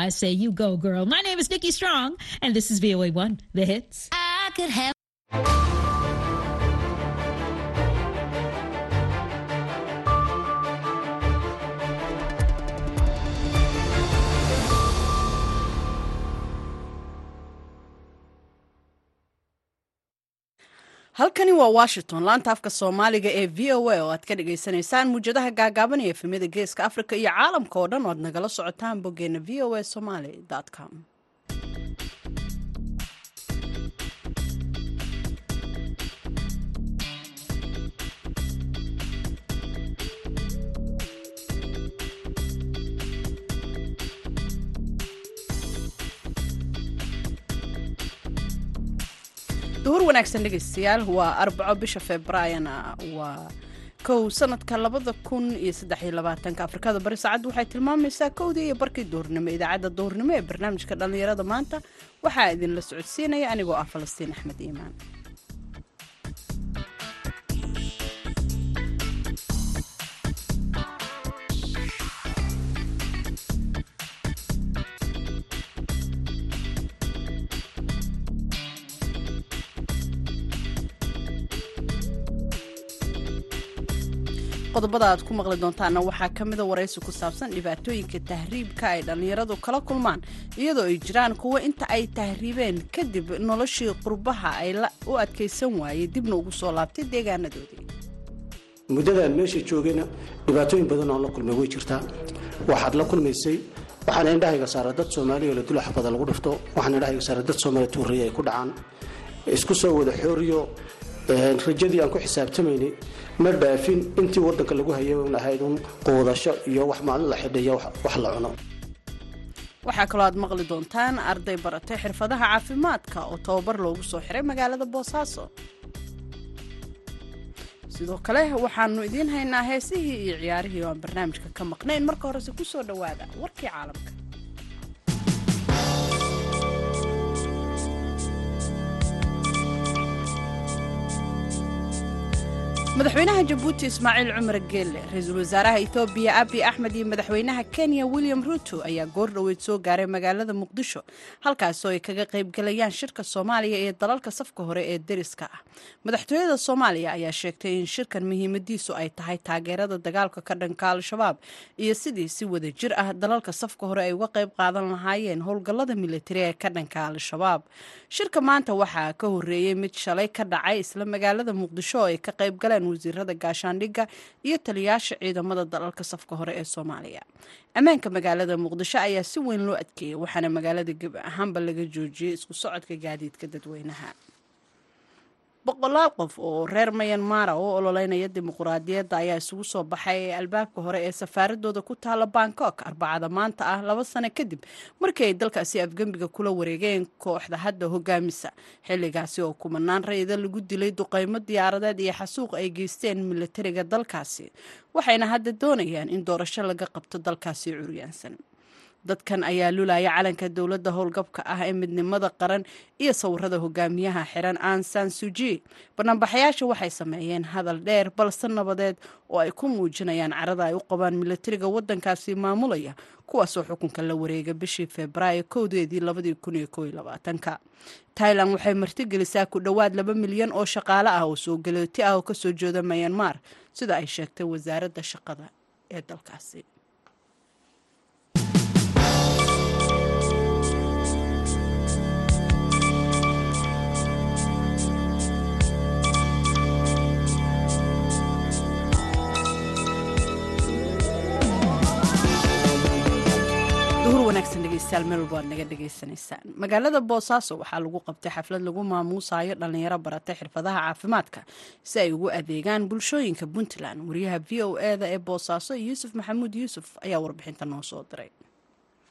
I say you go, girl. My name is Nikki Strong, and this is VOA One, the hits. I could have. Halkani waa washington laanta afka soomaaliga ee v o a oo aad ka dhagaysanaysaan muwjadaha gaagaaban iyo efemyada geeska afrika iyo caalamka oo dhan oo aad nagala socotaan boggeena v o a somaly com duhur wanaagsan dhegaystayaal waa arbaco bisha februaryana waa kow sanadka labada kun iyo saddexiyo labaatanka. Afrikada bari saacaddu waxay tilmaamaysaa kowdii iyo barkii duhurnimo idaacadda duhurnimo ee barnaamijka dhallinyarada maanta. Waxaa idinla socodsiinaya anigoo ah falastiin axmed iimaan qodobada aad ku maqli doontaana waxaa ka mida waraysi ku saabsan dhibaatooyinka tahriibka ay dhallinyaradu kala kulmaan iyadoo ay jiraan kuwo inta ay tahriibeen kadib noloshii qurbaha ay u adkaysan waayey dibna ugu soo laabtay deegaanadoodii. Muddadaan meesha joogayna dhibaatooyin badan oon la kulmay way jirtaa. Waxaad la kulmaysay waxaana indhahayga saara dad soomaaliya oo la dilo xabada lagu dhifto waxaana indhahayga saara dad soomaaliya tuuraya ay ku dhacaan. Isku soo wada xooriyo rajadii aan ku xisaabtamaynay ma dhaafin intii wadanka lagu hayay ahayd un quudasho iyo wax maalin la xidhiyo wax la cuno. Waxaa kaloo aad maqli doontaan arday baratay xirfadaha caafimaadka oo tababar loogu soo xiray magaalada boosaaso sidoo kale waxaanu idiin haynaa heesihii iyo ciyaarihii oo aan barnaamijka ka maqnayn. Marka horese ku soo dhowaada warkii caalamka madaxweynaha jabuuti ismaaciil cumar geelle ra'iisul wasaaraha etoobiya abi axmed iyo madaxweynaha kenya william ruto ayaa goor dhoweyd soo gaaray magaalada muqdisho halkaasoo ay kaga qaybgalayaan shirka soomaaliya ee dalalka safka hore ee deriska ah. Madaxtooyada soomaaliya ayaa sheegtay in shirkan muhiimadiisu ay tahay taageerada dagaalka ka dhanka al-shabaab iyo sidii si wada jir ah dalalka safka hore ay uga qayb qaadan lahaayeen howlgallada militari ee ka dhanka al-shabaab shirka maanta waxaa ka horeeyey mid shalay ka dhacay isla magaalada muqdisho oo ay ka qaybgaleen wasiirada gaashaandhigga iyo taliyaasha ciidamada dalalka safka hore ee soomaaliya. Ammaanka magaalada muqdisho ayaa si weyn loo adkeeyey waxaana magaalada gebi ahaanba laga joojiyey isku socodka gaadiidka dadweynaha boqolaal qof oo reer mayanmara oo ololeynaya dimuquraadiyadda ayaa isugu soo baxay ee albaabka hore ee safaaradooda ku taala bangkok arbacada maanta ah laba sano kadib markii ay dalkaasi afgembiga kula wareegeen kooxda hadda hogaamisa. Xilligaasi oo kumanaan rayida lagu dilay duqeymo diyaaradeed iyo xasuuq ay geysteen militariga dalkaasi waxayna hadda doonayaan in doorasho laga qabto dalkaasi curyaansan dadkan ayaa lulaya calanka dowladda howlgabka ah ee midnimada qaran iyo sawirada hogaamiyaha xiran an san suji banaanbaxayaasha waxay sameeyeen hadal dheer balse nabadeed oo ay ku muujinayaan carada ay u qabaan militariga wadankaasi maamulaya kuwaasoo xukunka la wareega bishii febraayo kowdeedii labadii kun iyo kow iyo labaatanka. Tailan waxay martigelisaa ku dhowaad laba milyan oo shaqaale ah oo soo galooti ah oo ka soo jeeda mayanmar sida ay sheegtay wasaaradda shaqada ee dalkaasi magaalada boosaaso waxaa lagu qabtay xaflad lagu maamuusayo dhallinyaro baratay xirfadaha caafimaadka si ay ugu adeegaan bulshooyinka puntland. Wariyaha v o eda ee boosaaso yuusuf maxamuud yuusuf ayaa warbixinta noo soo diray.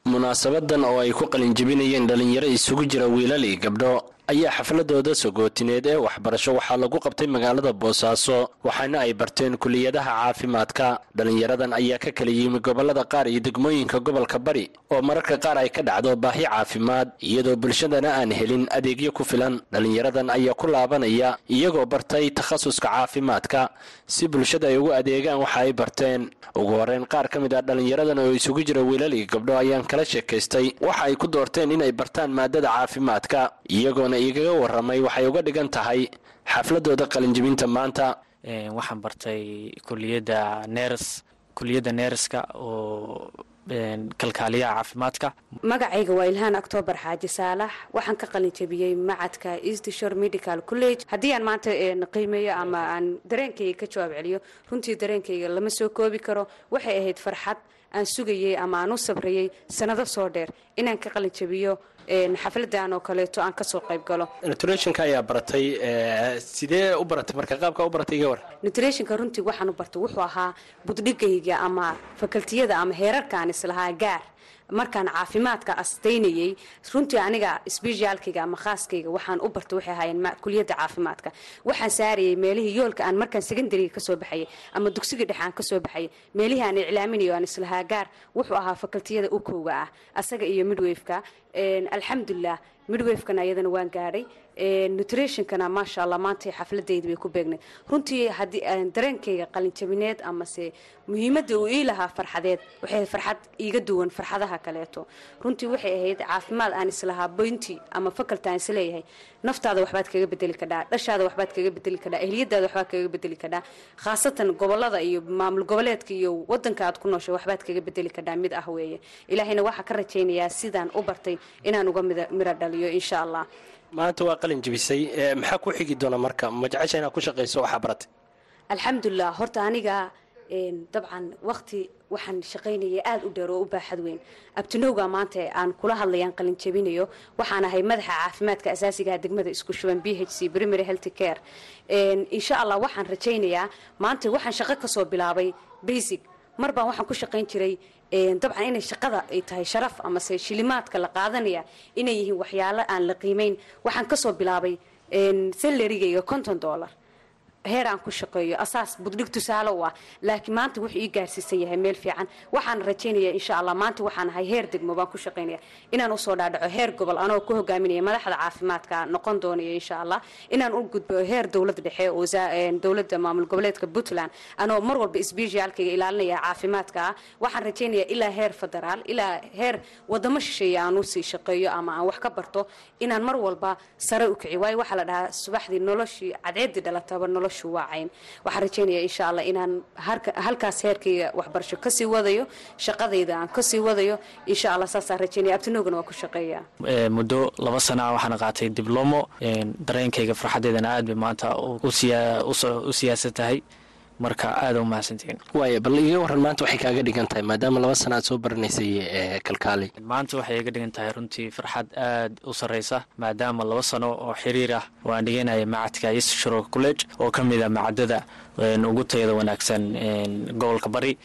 Munaasabadan oo ay ku qalinjebinayeen dhallinyaro isugu jira wiilali gabdho ayaa xafladooda sagootineed ee waxbarasho waxaa lagu qabtay magaalada boosaaso waxaana ay barteen kuliyadaha caafimaadka. Dhallinyaradan ayaa ka kala yimi gobollada qaar iyo degmooyinka gobolka bari oo mararka qaar ay ka dhacdo baahi caafimaad iyadoo bulshadana aan helin adeegyo ku filan. Dhallinyaradan ayaa ku laabanaya iyagoo bartay takhasuska caafimaadka. Si bulshada ay ugu adeegaan waxa ay barteen. Ugu horeyn qaar ka mid ah dhallinyaradan oo isugu jira wiilal iyo gabdho ayaan kala sheekaystay. Waxa ay ku doorteen inay bartaan maadada caafimaadka iyagoona igaga warramay waxay uga dhigan tahay xafladooda qalinjibinta maanta. Waxaan bartay kuliyadda neers kuliyadda neerska oo kalkaaliyaha caafimaadka. Magacayga waa ilhaan octoobar xaaji saalax. Waxaan ka qalin jabiyey macadka eastshore medical college. Haddii aan maanta qiimeeyo ama aan dareenkayga ka jawaab celiyo runtii dareenkayga lama soo koobi karo. Waxay ahayd farxad aan sugayey ama aan u sabrayey sanado soo dheer. Inaan ka qalin jabiyo xafladan oo kaleeto aan ka soo qayb galo. Nutritionka ayaa baratay sidee u baratay? Marka qaabka u baratay iga war nutritionka runtii waxaan u bartay wuxuu ahaa buddhigayga ama fakaltiyada ama heerarkaan islahaa gaar. Markaan caafimaadka astaynayey runtii aniga sbeshaalkayga ama khaaskayga waxaan u bartay waxay ahaayeen kuliyadda caafimaadka. Waxaan saarayay meelihii yoolka aan markaan secondariga ka soo baxayay ama dugsiga dhexe aan ka soo baxayay meelihii aan iclaaminayo aan islahaa gaar wuxuu ahaa fakaltiyada u kowga ah asaga iyo midwafeka alxamdulilah midwafekana iyadana waan gaadhay nutritionkana maasha allah maanta xafladayda bay ku beegnayd runtii haddii dareenkayga qalinjabineed amase muhiimadda uu ii lahaa farxadeed waxay farxad iiga duwan farxadaha kaleeto. Runtii waxay ahayd caafimaad aan islahaa boynti ama fakalta aan is leeyahay. Naftaada waxbaad kaga bedeli kadhaa dhashaada waxbaad kaga bedeli kadhaa ehliyadaada waxbaad kaga bedeli kadhaa khaasatan gobollada iyo maamul goboleedka iyo wadanka aad ku nooshay waxbaad kaga bedeli kadhaa mid ah weeye. Ilaahayna waxaa ka rajaynayaa sidaan u bartay inaan uga miro dhaliyo insha allah. Maanta waa qalin jibisay maxaa ku xigi doona marka? Ma jecesha inaad ku shaqayso waxaa baratay alxamdulilah horta aniga dabcan waqti waxaan shaqaynaya aada u dheer oo u baaxad weyn. Abtinowga maanta aan kula hadlayaan qalin jabinayo waxaan ahay madaxa caafimaadka asaasigaha degmada isku shuban b h c primary health care. Insha allah waxaan rajaynayaa maanta waxaan shaqo ka soo bilaabay basic. Mar baan waxaan ku shaqayn jiray dabcan inay shaqada ay tahay sharaf amase shilimaadka la qaadanaya inay yihiin waxyaalo aan la qiimeyn. Waxaan ka soo bilaabay salarigayga konton dollar heer aan ku shaqeeyo. Asaas buddhig tusaale u ah laakiin maanta wuxuu ii gaarsiisan yahay meel fiican. Waxaan rajaynaya insha allah maanta waxaan ahay heer degmo baan ku shaqaynaya inaan u soo dhaadhaco heer gobol anoo ku hogaaminaya madaxda caafimaadka noqon doonaya insha allah. Inaan u gudbo heer dowladda dhexe oo dowladda maamul goboleedka puntland. Anoo mar walba sbeshaalkayga ilaalinaya caafimaadka. Ah waxaan rajaynaya ilaa heer federaal ilaa heer wadamo shisheeye aan u sii shaqeeyo ama aan wax ka barto. Inaan mar walba sare u kici waayo waxaa la dhahaa subaxdii noloshii cadceedii dhalataba nolosh waxaan rajaynaya insha allah inaan halkaas heerkayga waxbarasho ka sii wadayo shaqadayda aan ka sii wadayo insha allah saasaan rajaynaya abtinoogana waa ku shaqeeya. Muddo laba sana waxaana qaatay diblomo dareenkayga farxadeedana aad bay maanta u tahay marka aada u mahadsantihiin. Waaya bal iga waran maanta waxay kaaga dhigan tahay maadaama laba sana aad soo baranaysay kalkaali. Maanta waxay iga dhigan tahay runtii farxad aad u sarreysa maadaama laba sano oo xiriir ah oo aan dhiganaya macadka eastshore college oo ka mid a macadada ugu tayada wanaagsan gobolka bari.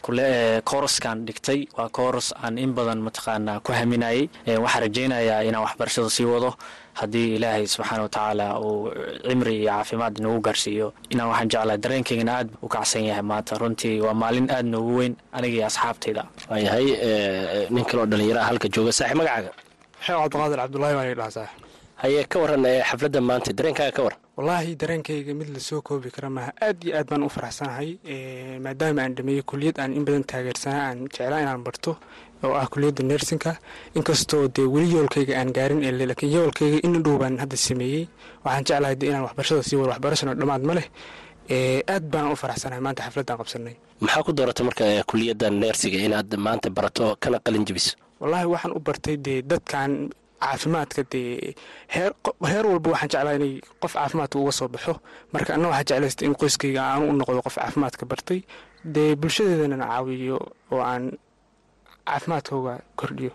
Kooraskan dhigtay waa kooras aan in badan mataqaanaa ku haminayay. Waxaan rajaynayaa inaan waxbarashada sii wado. Haddii ilaahay subxaana wa tacaala uu cimri iyo caafimaad nagu gaarsiiyo inaan waxaan jeclahay dareenkaygana aad u kacsan yahay. Maanta runtii waa maalin aad noogu weyn aniga iyo asxaabtayda. Waayahay nin kaloo dhallinyaraha halka jooga saaxib magacaaga. Maxamed cabdiqaadir cabdulahi baan idhaha saaxib haye ka waran xafladda maanta dareenkaaga ka waran wallaahi dareenkayga mid la soo koobi kara maaha aad iyo aad baan u faraxsanahay maadaama aan dhameeyey kuliyad aan in badan taageersanaa aan jeclaa inaan barto oo ah kuliyadda nersinka inkastoo dee weli yoolkayga aan gaarin ele laakiin yoolkayga in dhow baan hadda sameeyey waxaan jeclahay de inaan waxbarashada sii wado waxbarashana dhammaad ma leh aad baan u faraxsanahay maanta xafladaan qabsanay maxaa ku dooratay marka kuliyadda neersiga inaad maanta barato kana qalin jebiso wallaahi waxaan u bartay dee dadkan caafimaadka dee heer walba waxaan jeclaa inay qof caafimaadka uga soo baxo. Marka anna waxaa jeclaysta in qoyskayga aanu u noqdo qof caafimaadka bartay. Dee bulshadeedana caawiyo oo aan caafimaadkooga kordhiyo.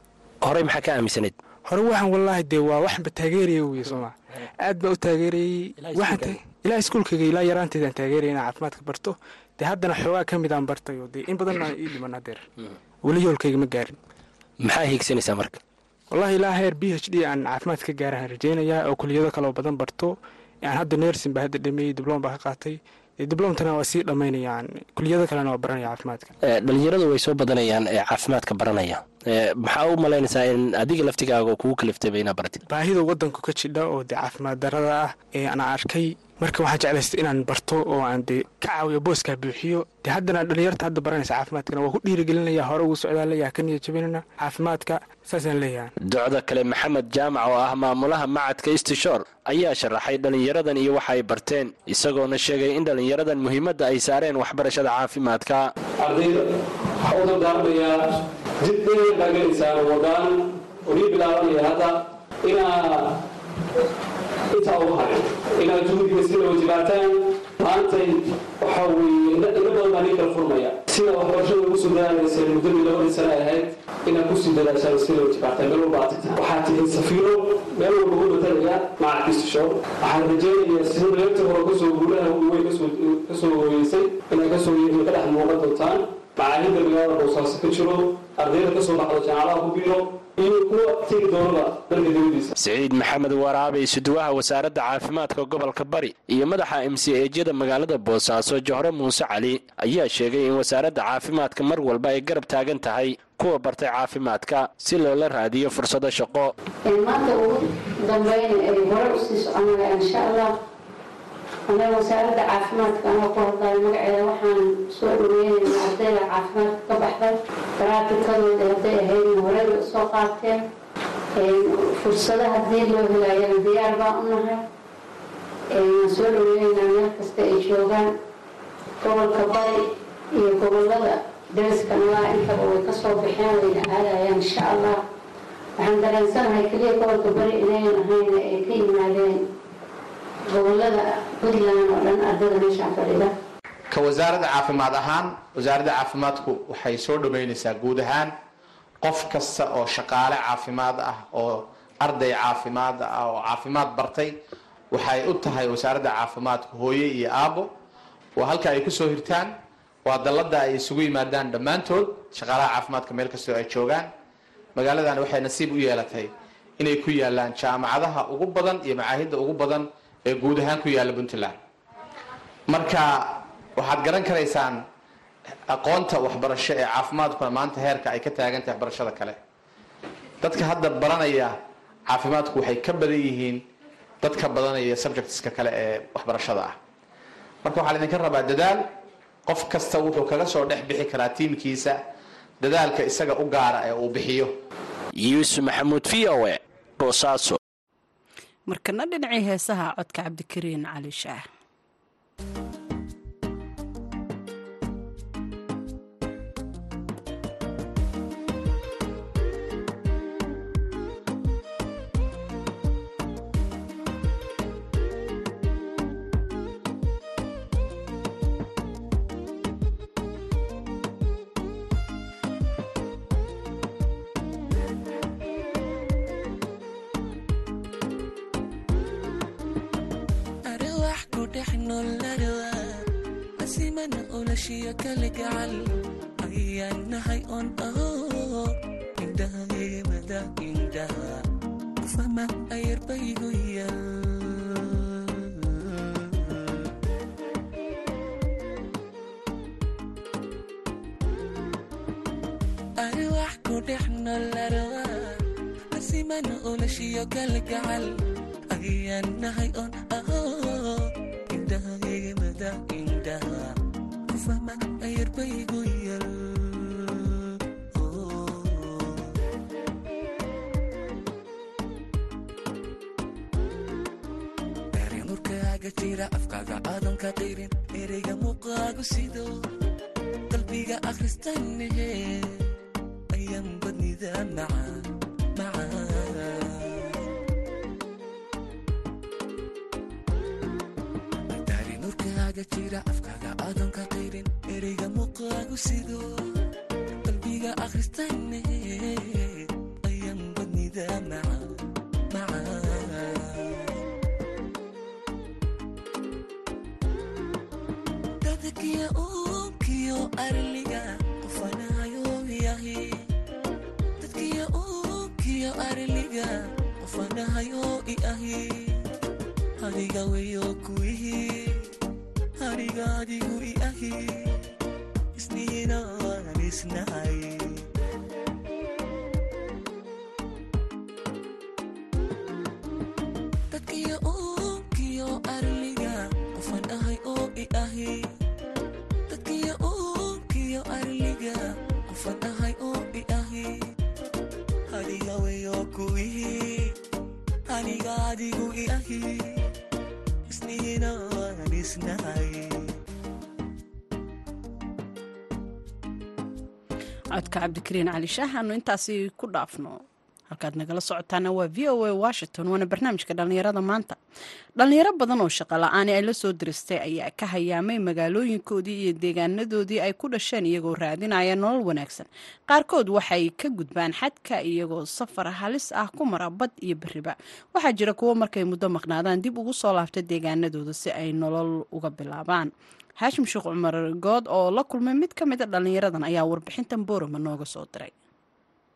Horey maxaa ka aaminsanayd? Hore waxaan wallaahi dee waa waxanba taageeraya wey sooma aad baan u taageerayey. Ilaa iskuulkayga ilaa yaraanteedaan taageeraya inaan caafimaadka barto. Dee haddana xoogaa ka mid aan bartayo dee in badanna ii dhiman hadeer weli yoolkayga ma gaarin. Maxaa hiigsanaysaa marka wallahi ilaa heer b h d aan caafimaad ka gaarahan rajeynayaa oo kuliyado kaloo badan barto aan hadda nersin baa hadda dhameeyey diblom baa ka qaatay diblomtana waa sii dhammaynayaan. Kuliyado kalena waa baranaya caafimaadka. Dhalinyaradu way soo badanayaan caafimaadka baranaya. Maxaa u malaynaysaa in adiga laftigaaga kugu kaliftayba inaa baratid baahida wadanku ka jidha oo dee caafimaad darada ah ee aan arkay marka waxaan jeclaystay inaan barto oo aan dee ka caawiyo booskaa buuxiyo dee haddana dhalinyarta hadda baranaysa caafimaadkana waa ku dhiirigelinaya hore ugu socdaa leeyaha ka niyad jabinana caafimaadka saasaan leeyahay. Docda kale maxamed jaamac oo ah maamulaha macadka istishoor ayaa sharaxay dhallinyaradan iyo waxa ay barteen isagoona sheegay in dhallinyaradan muhiimadda ay saareen waxbarashada caafimaadka. Ardayda waxaa u dardaarmayaa jid dheer baa gelaysaan wadaan odii bilaabanaya hadda inaa intaa ugu inaad juhdiga sida wajibaataan maantay waxaa weeye ina badan baa nin kala furmaya. Sida waxbarashada ugu soo dadaalayseen muddadii labadii sane ay ahayd inaad ku sii dadaashaan sida wajibaataan meel walba aad tagtaan waxaad tihiin safiiro meel walba ugu matalaya macalkiisashow waxaan rajaynayaa sida reerta hore ka soo guulaha weyn ka soo hoyeysay inaad ka soo yeehin ka dhex muuqan doontaan macaahidda magaalada boosaaso ka jiro ardayda ka soo baxdo jaamacadaha ku biiro siciid maxamed waraabe isuduwaha wasaaradda caafimaadka gobolka bari iyo madaxa m c ejyada magaalada boosaaso johre muuse cali ayaa sheegay in wasaaradda caafimaadka mar walba ay garab taagan tahay kuwa bartay caafimaadka si loola raadiyo fursado shaqo anaga wasaaradda caafimaadka anoo ku hadlayo magaceeda waxaan soo dhaweynayna ardayda caafimaadka ka baxday. Baraafikadooda hadday ahaydna horeyba u soo qaateen. Fursado haddii loo helayana diyaar baan u nahay. Waan soo dhaweynaynaa meel kasta ay joogaan. Gobolka bari iyo gobollada dariska nalaa intaba way ka soo baxeen wayna aadayaan insha allah. Waxaan dareensanahay keliya gobolka bari inayan ahayna ay ka yimaadeen gobollada puntland oo dhan ardada meeshaan fadhida. Ka wasaaradda caafimaad ahaan wasaaradda caafimaadku waxay soo dhaweynaysaa guud ahaan qof kasta oo shaqaale caafimaad ah oo arday caafimaad ah oo caafimaad bartay waxay u tahay wasaaradda caafimaadku hooye iyo aabo waa halka ay ku soo hirtaan waa dallada ay isugu yimaadaan dhammaantood shaqaalaha caafimaadka meel kastoo ay joogaan. Magaaladan waxay nasiib u yeelatay inay ku yaalaan jaamacadaha ugu badan iyo macaahidda ugu badan ee guud ahaan ku yaalla puntland marka waxaad garan karaysaan aqoonta waxbarasho ee caafimaadkuna maanta heerka ay ka taagan tahay waxbarashada kale. Dadka hadda baranaya caafimaadku waxay ka badan yihiin dadka badanaya subjectska kale ee waxbarashada ah. Marka waxaa laydinka rabaa dadaal. Qof kasta wuxuu kaga soo dhex bixi karaa tiimkiisa dadaalka isaga u gaara ee uu bixiyo. Yuusuf maxamuud v o e boosaaso markana dhinacii heesaha codka cabdikariin cali shaah daymana olashiya kala gacal ayaan nahay on aho indhaheemada indhaha fama ayarbaygu yal asimana olashiyo kala gacal ayaan nahay on aho indhaheemada indhaha sama ayer baygu yal dareen urkaaga jira afkaaga aadan ka qirin ereyga muuqaagu sido qalbiga akhristaynahe ayaan badnidaan macaan waxaaga jira afkaaga aadanka qayrin ereyga muuqaagu sido. Qalbiga akhristayne ayaan badnida dadakiya ukiyo arliga qofanayo yahay dadkiya ukiyo arliga qofanahayo i ahi adiga weyo kuwihii aniga adigu i ahi isnihina aan isnahay dadkiyo uunkiyo arliga qofan ahay oo i ahi dadkiyo uunkiyo arliga qofan ahay oo i ahi adiga weyo kuwihi aniga adigu i ahi codka cabdikariin cali shaah aanu intaasi ku dhaafno halkaad nagala socotaana waa v o a washington waana barnaamijka dhallinyarada maanta. Dhallinyaro badan oo shaqo la'aani ay la soo diristay ayaa ka hayaamay magaalooyinkoodii iyo deegaanadoodii ay ku dhasheen iyagoo raadinaya nolol wanaagsan. Qaarkood waxay ka gudbaan xadka iyagoo safar halis ah ku mara bad iyo beriba waxaa jira kuwo markay muddo maqnaadaan dib ugu soo laabta deegaanadooda si ay nolol uga bilaabaan. Xaashim sheekh cumar good oo la kulmay mid ka mid a dhallinyaradan ayaa warbixintan boorama nooga soo diray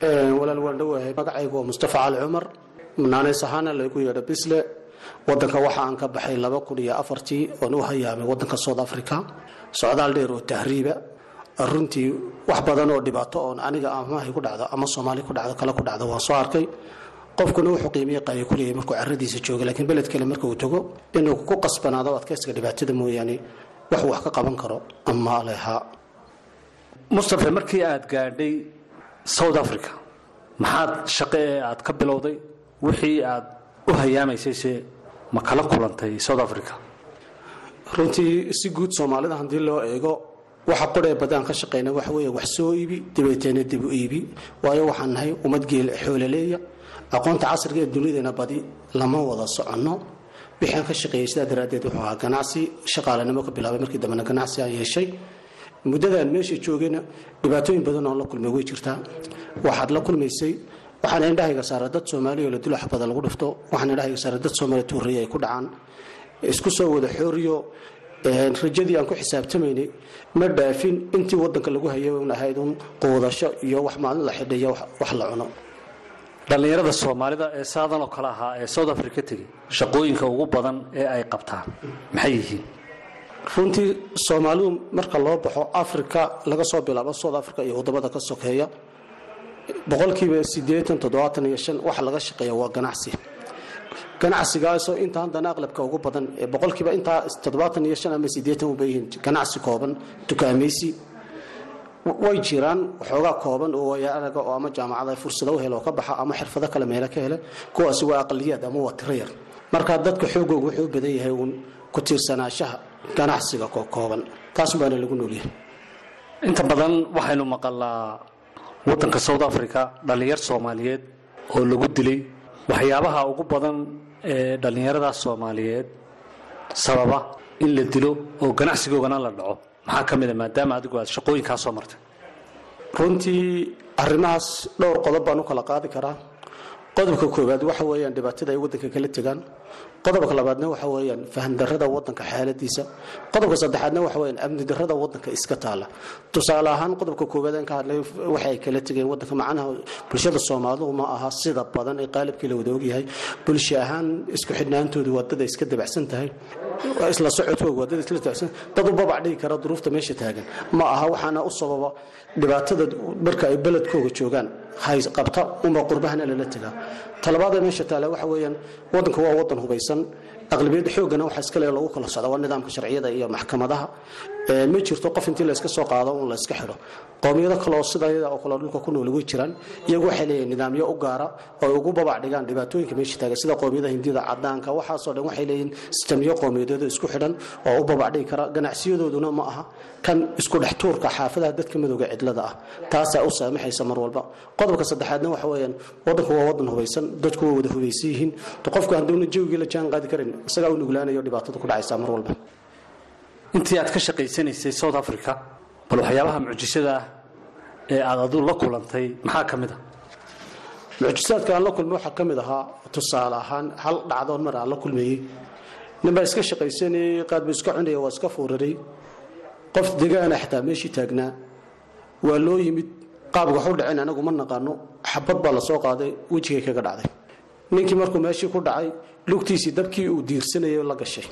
walaal waan dhowahay magacaygu waa mustafa cali cumar. Naanays ahaana laygu yeedho bisle wadanka waxa aan ka baxay laba kun iyo afartii oon u hayaamay wadanka south africa. Socdaal dheer oo tahriiba. Runtii wax badan oo dhibaato oon aniga amahay ku dhacdo ama soomaali ku dhacdo kale ku dhacdo waan soo arkay. Qofkuna wuxuu qiimiye qaaya kuleeyahay markuu caradiisa jooga laakiin beled kale marka uu tago inuu ku qasbanaado adkaysiga dhibaatada mooyaane wax wax ka qaban karo ama lehaa mustafe markii aad gaadhay south africa. Maxaad shaqe ee aad ka bilowday? Wixii aad u hayaamaysayse ma kala kulantay south africa? Runtii si guud soomaalida haddii loo eego waxa qoree badaan ka shaqayna waxa wax soo iibi dabeeteena dib u iibi. Waayo waxaan nahay ummad geel xoolaleeya. Aqoonta casriga ee dunideena badi lama wada soconno. Wixii aan ka shaqeeyey sidaa daraaddeed wuxuu ahaa ganacsi shaqaalanimo ka bilaabay markii dambena ganacsi aan yeeshay muddadaan meesha joogayna dhibaatooyin badan oon la kulmay way jirtaa waxaad la kulmaysay waxaana indhahayga saara dad soomaaliya oo la dilo xabada lagu dhifto waxaana indhahayga saara dad soomaaliya tuuraya ay ku dhacaan. Isku soo wada xooriyo rajadii aan ku xisaabtamaynay ma dhaafin intii wadanka lagu hayay un ahayd un quudasho iyo wax maalin la xidhiyo wax la cuno. Dhallinyarada soomaalida ee saadan oo kale ahaa ee south africa tegey shaqooyinka ugu badan ee ay qabtaan maxay yihiin runtii soomaalidu marka loo baxo africa laga soo bilaabo south africa iyo waddamada ka sokeeya boqolkiiba waxa laga shaqeeya waa ganacsi. Ganacsigaasoo inta haddana aqlabka ugu badan ee boqolkiiba intaa ama sideetan uba yihiin ganacsi kooban dukaamaysi way jiraan waxoogaa kooban oo wayaaraga oo ama jaamacada fursado u helo ka baxa ama xirfado kale meelo ka hele kuwaasi waa aqaliyaad ama waa tiro yar marka dadka xoogooga wuxuu badan yahay uun ku tiirsanaanshaha ganacsiga kooban. Taas baana lagu noolyahay inta badan waxaynu maqalnaa wadanka south africa dhallinyar soomaaliyeed oo lagu dilay. Waxyaabaha ugu badan ee dhallinyaradaas soomaaliyeed sababa in la dilo oo ganacsigoogana la dhaco. Maxaa ka mid a maadaama adigu aad shaqooyinkaa soo martay. Runtii arrimahaas dhowr qodob baan u kala qaadi karaa qodobka koowaad waxa weeyaan dhibaatada ay wadanka kala tegaan. Qodobka labaadna waxa weeyaan fahamdarrada wadanka xaaladiisa. Qodobka saddexaadna waxa weeyaan amni darrada wadanka iska taala. Tusaale ahaan qodobka koowaad aan ka hadlay waxa kala tegeen wadanka macnaha bulshada soomaalidu ma aha sida badan ee qaalibkii la wada bulsho ahaan isku xidhnaantoodu waddada iska dabacsan tahay. Isla socodkooga waddada isla dabacsan dad u babac dhigi kara duruufta meesha taagan. Ma aha waxaana u sababa dhibaatada marka ay beledkooga joogaan hays qabta unba qurbahana lala tegaa talabaada meesha taala waxa weeyaan wadanka waa wadan hubaysan aqlabiyadda xoogana waxa iskale lagu kala socda waa nidaamka sharciyada iyo maxkamadaha ma jirto qof intii layska soo qaado un la iska xidho. Qowmiyado kaleo sidayada oo kale dhulka ku nool way jiraan iyagu waxay leeyihiin nidaamyo u gaara oo ay ugu babac dhigaan dhibaatooyinka meesha taagan sida qowmiyada hindida cadaanka waxaasoo dhan waxay leeyihiin sistamyo qowmiyadeed isku xidhan oo u babac dhigi kara. Ganacsiyadooduna ma aha kan isku dhex tuurka xaafadaha dadka madowga cidlada ah. Taasaa u saamaxaysa mar walba. Qodobka saddexaadna waxa weeyaan wadanku waa wadan hubaysan dadku waa wada hubaysan yihiin. Qofku hadduuna jawigii la jaan qaadi karin isagaa u nuglaanayo dhibaatada ku dhacaysa mar walba intii aad ka shaqaysanaysay south africa bal waxyaabaha mucjisada ah ee aad adu la kulantay maxaa ka mid a mucjisaadka aan la kulmay waxaa ka mid ahaa tusaale ahaan hal dhacdoon mar aan la kulmayey ninbaa iska shaqaysanayey qaadbu iska cunaya waa iska fuuraray qof degaana xitaa meeshii taagnaa. Waa loo yimid qaabka waxu dhaceen anagu ma naqaano. Xabad baa la soo qaaday wejigay kaga dhacday. Ninkii markuu meeshii ku dhacay lugtiisii dabkii uu diirsanayay la gashay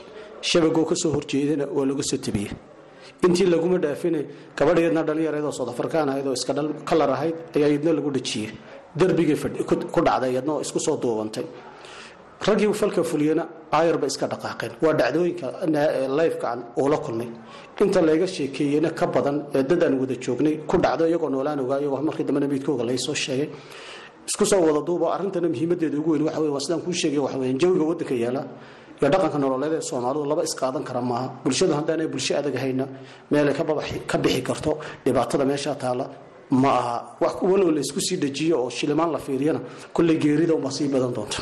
shabagoo ka soo horjeedana waa laga soo tabiyey. Intii laguma dhaafine gabadheedna dhalinyareedoo soodafurkaan ahayd oo iska kalar ahayd ayaa iyadna lagu dhajiyey. Darbigay ku dhacday iyadna oo isku soo duubantay. Raggii falka fuliyana aayarba iska dhaqaaqeen. Waa dhacdooyinka lifekaan uu la kulmay. Inta layga sheekeeyena ka badan ee dad aan wada joognay ku dhacdo iyagoo noolaan ogaayo markii dambena meydkooga laysoo sheegay. Isku soo wada duubo arrintana muhiimadeeda ugu weyn wey waa sidaan kuu sheegay waxa weeyaan jawiga waddanka yaalla iyo dhaqanka nololeed ee soomaalidu laba isqaadan kara maaha. Bulshadu haddaanay bulsho adag hayna meelay ka bixi karto dhibaatada meeshaa taala ma aha. Wax walow la isku sii dhajiyo oo shilimaan la fiiriyana kolley geerida unbaa sii badan doonta.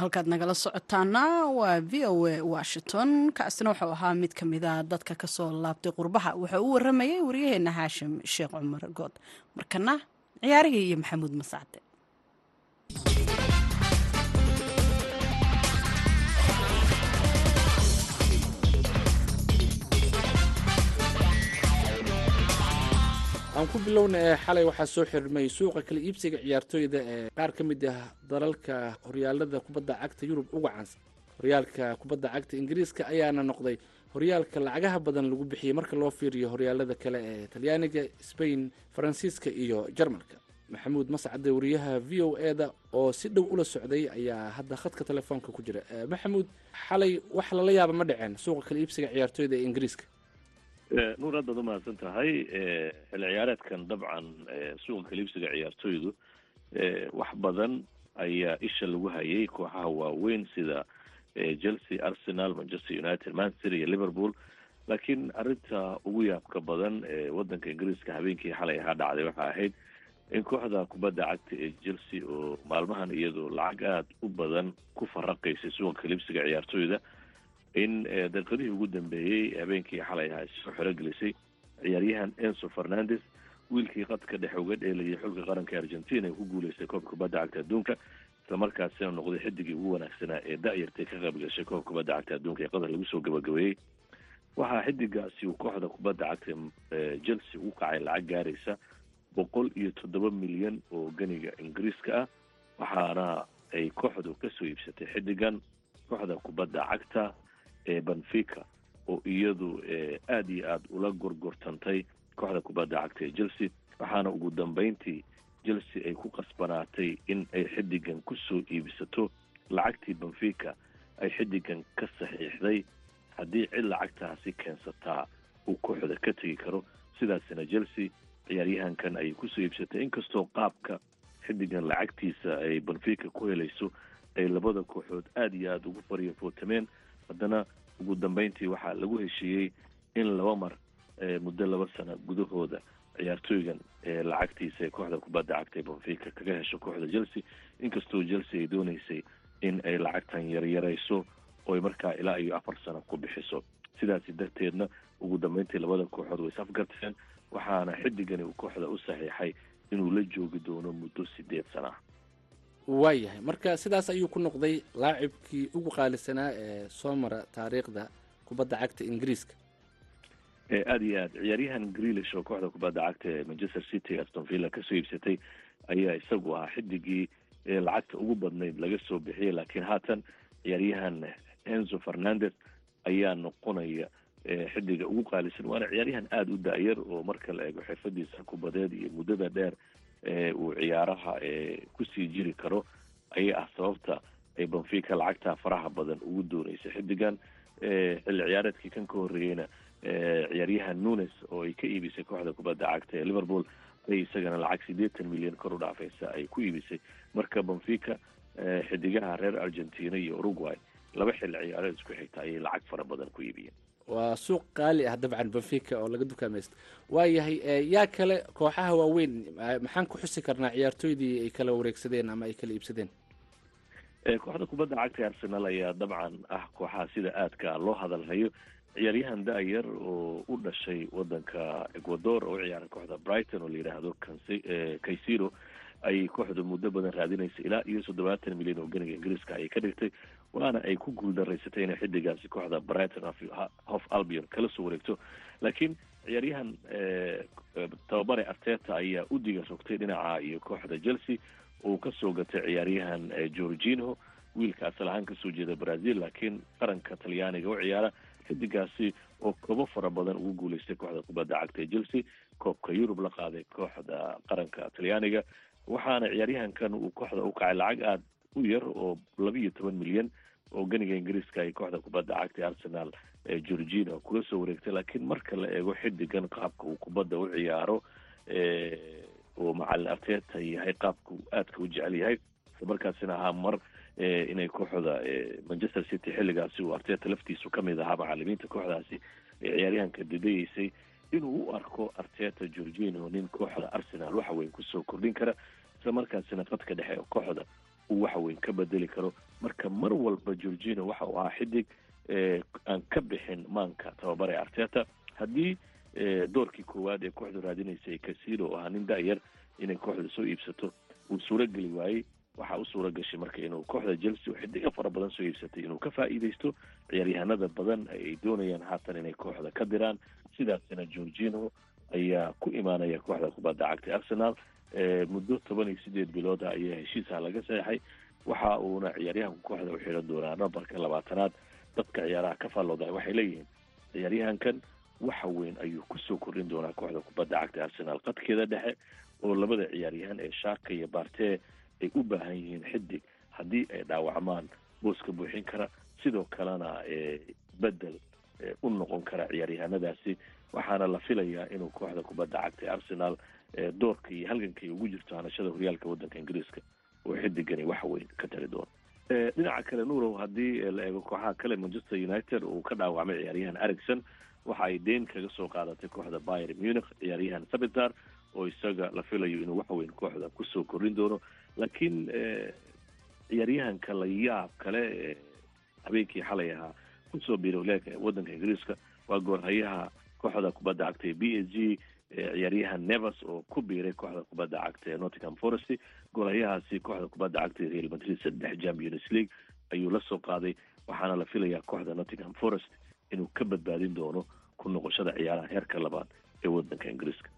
Halkaad nagala socotaana waa v o a washington. Kaasina wuxuu ahaa mid ka mida dadka ka soo laabtay qurbaha. Wuxuu u waramayay waryaheena haashim sheekh cumar good. Markana ciyaarihii iyo maxamuud masacde aan ku bilowna ee xalay waxaa soo xirmay suuqa kala iibsiga ciyaartooyda ee qaar ka mid ah dalalka horyaalada kubadda cagta yurub uga caansan. Horyaalka kubadda cagta ingiriiska ayaana noqday horyaalka lacagaha badan lagu bixiyey marka loo fiiriyo horyaalada kale ee talyaaniga sbain faransiiska iyo jarmalka maxamuud mascade wariyaha v o e da oo si dhow ula socday ayaa hadda khadka telefoonka ku jira. Maxamuud xalay wax lala yaaba ma dhaceen suuqa kala iibsiga ciyaartooyda ee ingiriiska. Nuur aad baad umahadsan tahay xilli ciyaareedkan dabcan suuqa kaliibsiga ciyaartooydu wax badan ayaa isha lagu hayay kooxaha waaweyn sida chelsea arsenal manchester united manchester iyo liverpool. Laakiin arinta ugu yaabka badan ee wadanka ingiriiska habeenkii xalay ahaa dhacday waxaa ahayd in kooxda kubadda cagta ee chelsea oo maalmahan iyadu lacag aada u badan ku faraqaysay suuqa kaliibsiga ciyaartooyda in daqiiqadihii ugu dambeeyey habeenkii xalay ahaa soo xerogelisay ciyaaryahan enso fernandes wiilkii qadka dhexe uga dheelayay xulka qaranka argentina ee ku guuleystay koobka kubadda cagta adduunka islamarkaasina noqday xidigii ugu wanaagsanaa ee da-yartay ka qayb gashay koobka kubadda cagta adduunka ee qatar lagu soo gabagabeeyey. Waxaa xidigaasi uu kooxda kubadda cagta chelsea ugu kacay lacag gaaraysa boqol iyo toddoba milyan oo ganiga ingiriiska ah waxaana ay kooxdu ka soo iibsatay xidigan kooxda kubadda cagta ee benfica oo iyadu aada iyo aada ula gorgortantay kooxda kubadda cagta ee chelsea waxaana ugu dambeyntii chelsea ay ku qasbanaatay in ay xidigan ku soo iibsato lacagtii benfica ay xidigan ka saxiixday haddii cid lacagtaasi keensataa uu kooxda ka tegi karo. Sidaasina chelsea ciyaaryahankan ayay ku soo iibsatay. Inkastoo qaabka xidigan lacagtiisa ay benfica ku helayso ay labada kooxood aada iyo aada ugu faryafootameen haddana ugu dambeyntii waxaa lagu heshiiyey in laba mar muddo laba sano gudahooda ciyaartooygan lacagtiisa ee kooxda kubadda ee benfica kaga hesho kooxda chelsea. Inkastoo chelsea ay dooneysay in ay lacagtan yaryarayso ooy markaa ilaa iyo afar sano ku bixiso. Sidaasi darteedna ugu dambeyntii labada kooxood way isafgarteen waxaana xidigani uu kooxda u saxiixay inuu la joogi doono muddo sideed sana ah waayahay. Marka sidaas ayuu ku noqday laacibkii ugu qaalisanaa ee soo mara taariikhda kubadda cagta ingiriiska. Aada iyo aad ciyaaryahan greelish oo kooxda kubadda cagta ee manchester city aston villa ka soo iibsatay ayaa isagu ahaa xidigii lacagta ugu badnayd laga soo bixiyay laakiin haatan ciyaaryahan enzo fernandes ayaa noqonaya xidiga ugu qaalisan waana ciyaaryahan aada u da-yar oo marka la eego xirfadiisa kubadeed iyo muddada dheer uu ciyaaraha ku sii jiri karo. Ayay ah sababta ay benfica lacagtaa faraha badan ugu dooneysay xidigan xilli ciyaareedkii kan ka horreeyeyna ciyaaryahan nunes oo ay ka iibisay kooxda kubadda cagta ee liverpool ay isagana lacag siddeetan milyan kor u dhaafaysa ay ku iibisay. Marka benfica xidigaha reer argentina iyo uruguay laba xilli ciyaareed isku xigta ayay lacag fara badan ku iibiyeen waa suuq qaali ah dabcan benfica oo laga dukaamaysto waayahay yaa kale kooxaha waaweyn maxaan ku xusi karnaa ciyaartooydii ay kala wareegsadeen ama ay kala iibsadeen? Kooxda kubadda cagta arsenal ayaa dabcan ah kooxaha sida aadka loo hadalhayo. Ciyaaryahan da-yar oo u dhashay wadanka ecuador oo u ciyaara kooxda brighton oo la yidhaahdo kaysiro ayay kooxdu muddo badan raadinaysa ilaa iyo toddobaatan milyan oo ganiga ingiriiska ayay ka dhigtay waana ay ku guuldaraysatay inay xidigaasi kooxda brighton hof albion kala soo wareegto. Laakiin ciyaaryahan tababare arteta ayaa u diga rogtay dhinaca iyo kooxda chelsea uu ka soo gatay ciyaaryahan georgino wiilka asal ahaan ka soo jeeda brazil laakiin qaranka talyaaniga u ciyaara. Xidigaasi oo kobo fara badan ugu guuleystay kooxda kubadda cagta ee chelsea koobka yurub la qaaday kooxda qaranka talyaaniga. Waxaana ciyaaryahankan uu kooxda u kacay lacag aada u yar oo laba iyo toban milyan oo ganiga ingiriiska ay kooxda kubadda cagta arsenal ee georgina kula soo wareegtay laakiin marka la eego xidigan qaabka uu kubadda u ciyaaro oo macalin arteta yahay qaabka aadka u jecel yahay islamarkaasina ahaa mar inay kooxda manchester city xilligaasi uu arteta laftiisu ka mid ahaa macalimiinta kooxdaasi ee ciyaaryahanka didayeysay inuu u arko arteta georgino nin kooxda arsenal waxa weyn ku soo kordhin kara islamarkaasina qadka dhexe ee kooxda uu waxa weyn ka bedeli karo. Marka mar walba georgino waxa uu ahaa xidig aan ka bixin maanka tababare arteta. Haddii doorkii koowaad ee kooxdu raadinaysay casilo oo ahaa nin da-yar inay kooxda soo iibsato uu suurageli waayey. Waxaa u suura gashay marka inuu kooxda chelsea oo xidiga fara badan soo iibsatay inuu ka faa'iidaysto. Ciyaaryahanada badan ay doonayaan haatan inay kooxda ka diraan. Sidaasina georgino ayaa ku imaanaya kooxda kubadda cagtay arsenal muddo toban iyo sideed bilooda ayaa heshiisha laga saxeixay waxa uuna ciyaaryahanku kooxda u xiran doonaa nambarka labaatanaad. Dadka ciyaaraha ka faallooda waxay leeyihiin ciyaaryahankan waxa weyn ayuu ku soo kordhin doonaa kooxda kubadda cagta arsenal. Qadkeeda dhexe oo labada ciyaaryahan ee shaaka iyo barte ay u baahan yihiin xidig haddii ay dhaawacmaan booska buuxin kara. Sidoo kalena bedel u noqon kara ciyaaryahanadaasi. Waxaana la filayaa inuu kooxda kubadda cagta ee arsenal doorka iyo halganka ugu jirto hanashada horyaalka waddanka ingiriiska oo xidigani wax weyn ka tari doono dhinaca kale nuurow haddii la eego kooxaha kale manchester united uu ka dhaawacmay ciyaaryahan ericson waxa ay deyn kaga soo qaadatay kooxda bayer munich ciyaaryahan sabitar oo isaga la filayo inuu wax weyn kooxda ku soo kordhin doono. Laakiin ciyaaryahanka la yaab kale habeenkii xalay ahaa ku soo biiray horyaalka waddanka ingiriiska waa goorhayaha kooxda kubadda cagta ee b s g ciyaaryahan nevers oo ku biiray kooxda kubadda cagta ee nottingham forest. Goorhayahaasi kooxda kubadda cagta ee real madrid saddex champions league ayuu la soo qaaday waxaana la filayaa kooxda nottingham forest inuu ka badbaadin doono ku noqoshada ciyaaraha heerka labaad ee waddanka ingiriiska.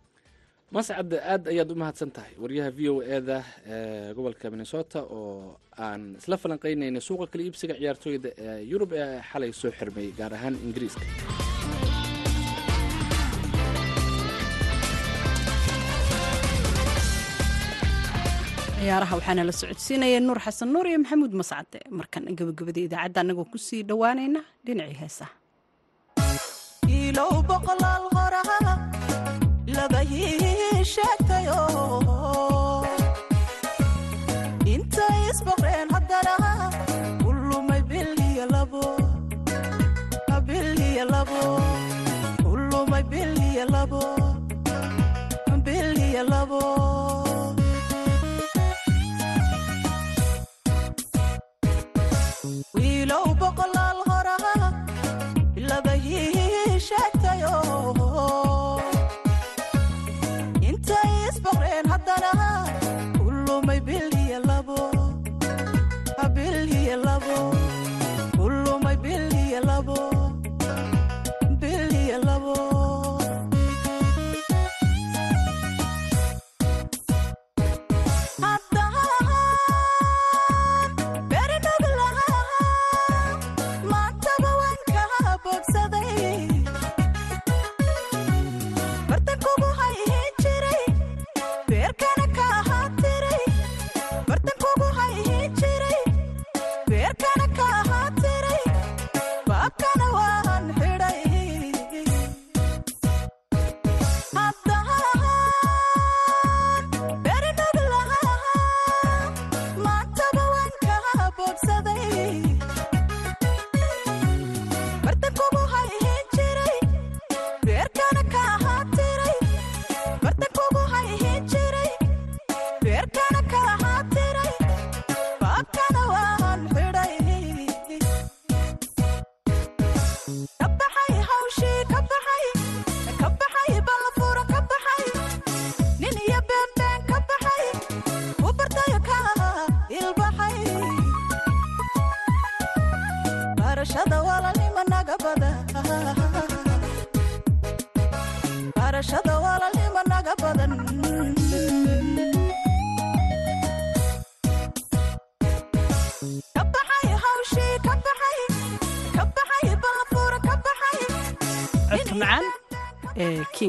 Mascad aad ayaad u mahadsan tahay waryaha v o eda ee gobolka minnesota oo aan isla falanqeynayna suuqa kala iibsiga ciyaartooyda ee yurub ee xalay soo xirmay gaar ahaan ingiriiska ciyaaraha waxaana la socodsiinaya nuur xasan nuur iyo maxamuud mascade markan gabagabada idaacadda annagoo ku sii dhowaanayna dhinacii heesaha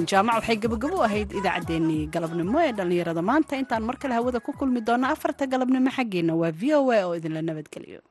kiin jaamac waxay gabagabo u ahayd idaacaddeenii galabnimo ee dhallinyarada maanta. Intaan mar kale hawada ku kulmi doonno afarta galabnimo xaggeena waa v o a oo idinla nabadgeliyo